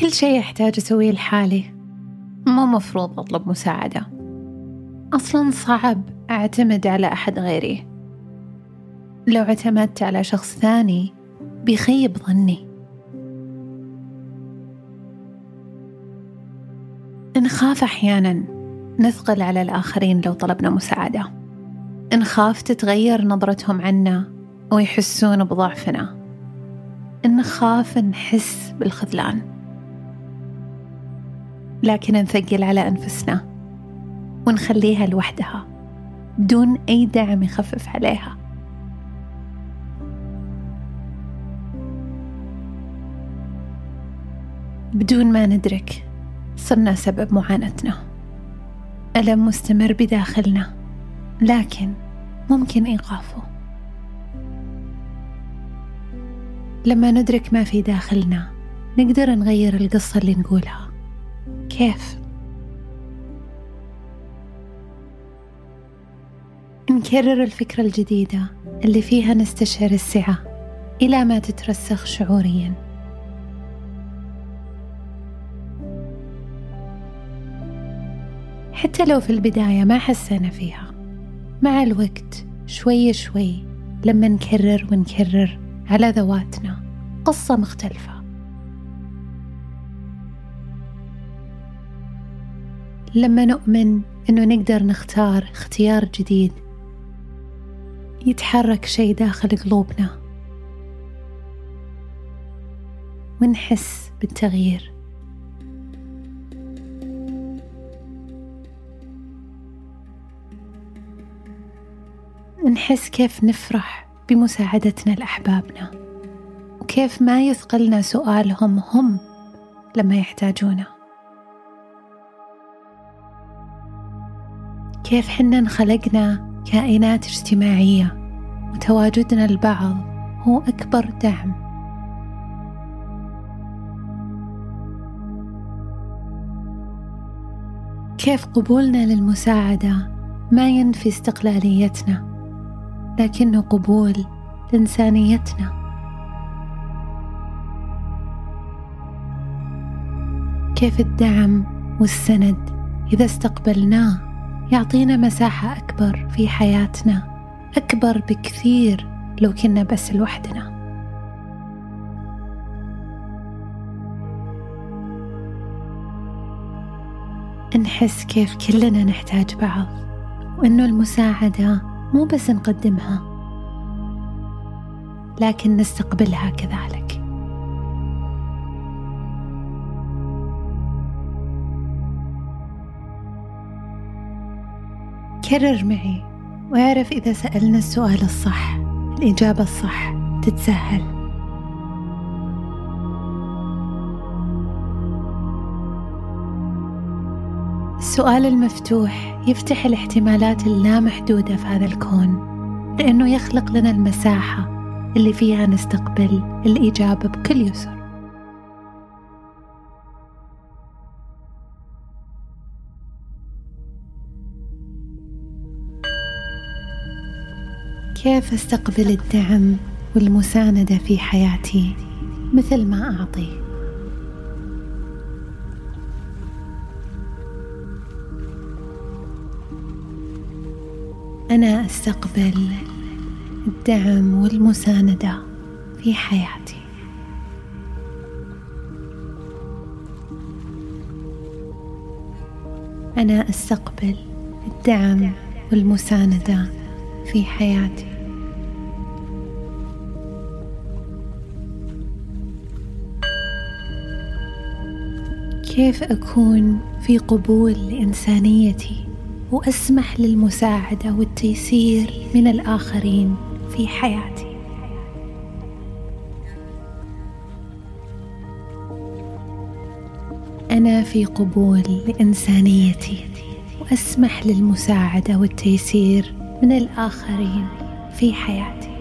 كل شيء أحتاج أسويه لحالي. مو مفروض أطلب مساعدة. أصلا صعب أعتمد على أحد غيري. لو اعتمدت على شخص ثاني بيخيب ظني. نخاف أحيانا نثقل على الآخرين لو طلبنا مساعدة. نخاف تتغير نظرتهم عنا ويحسون بضعفنا. نخاف نحس بالخذلان. لكن نثقل على أنفسنا ونخليها لوحدها بدون أي دعم يخفف عليها. بدون ما ندرك صرنا سبب معاناتنا. ألم مستمر بداخلنا لكن ممكن إيقافه. لما ندرك ما في داخلنا نقدر نغير القصة اللي نقولها. كيف؟ نكرر الفكرة الجديدة اللي فيها نستشعر السعة إلى ما تترسخ شعوريا حتى لو في البداية ما حسينا فيها مع الوقت شوي شوي لما نكرر ونكرر على ذواتنا قصة مختلفة لما نؤمن إنه نقدر نختار اختيار جديد يتحرك شيء داخل قلوبنا ونحس بالتغيير. نحس كيف نفرح بمساعدتنا لأحبابنا وكيف ما يثقلنا سؤالهم هم لما يحتاجونا. كيف حنا انخلقنا كائنات اجتماعية وتواجدنا البعض هو أكبر دعم. كيف قبولنا للمساعدة ما ينفي استقلاليتنا لكنه قبول لإنسانيتنا. كيف الدعم والسند إذا استقبلناه؟ يعطينا مساحة أكبر في حياتنا أكبر بكثير لو كنا بس لوحدنا. نحس كيف كلنا نحتاج بعض وإنه المساعدة مو بس نقدمها لكن نستقبلها كذلك. كرر معي واعرف إذا سألنا السؤال الصح الإجابة الصح تتسهل. السؤال المفتوح يفتح الاحتمالات اللامحدودة في هذا الكون لأنه يخلق لنا المساحة اللي فيها نستقبل الإجابة بكل يسر. كيف استقبل الدعم والمساندة في حياتي؟ مثل ما أعطي. أنا أستقبل الدعم والمساندة في حياتي. أنا أستقبل الدعم والمساندة في حياتي. كيف أكون في قبول لإنسانيتي وأسمح للمساعدة والتيسير من الآخرين في حياتي؟ أنا في قبول لإنسانيتي وأسمح للمساعدة والتيسير من الآخرين في حياتي.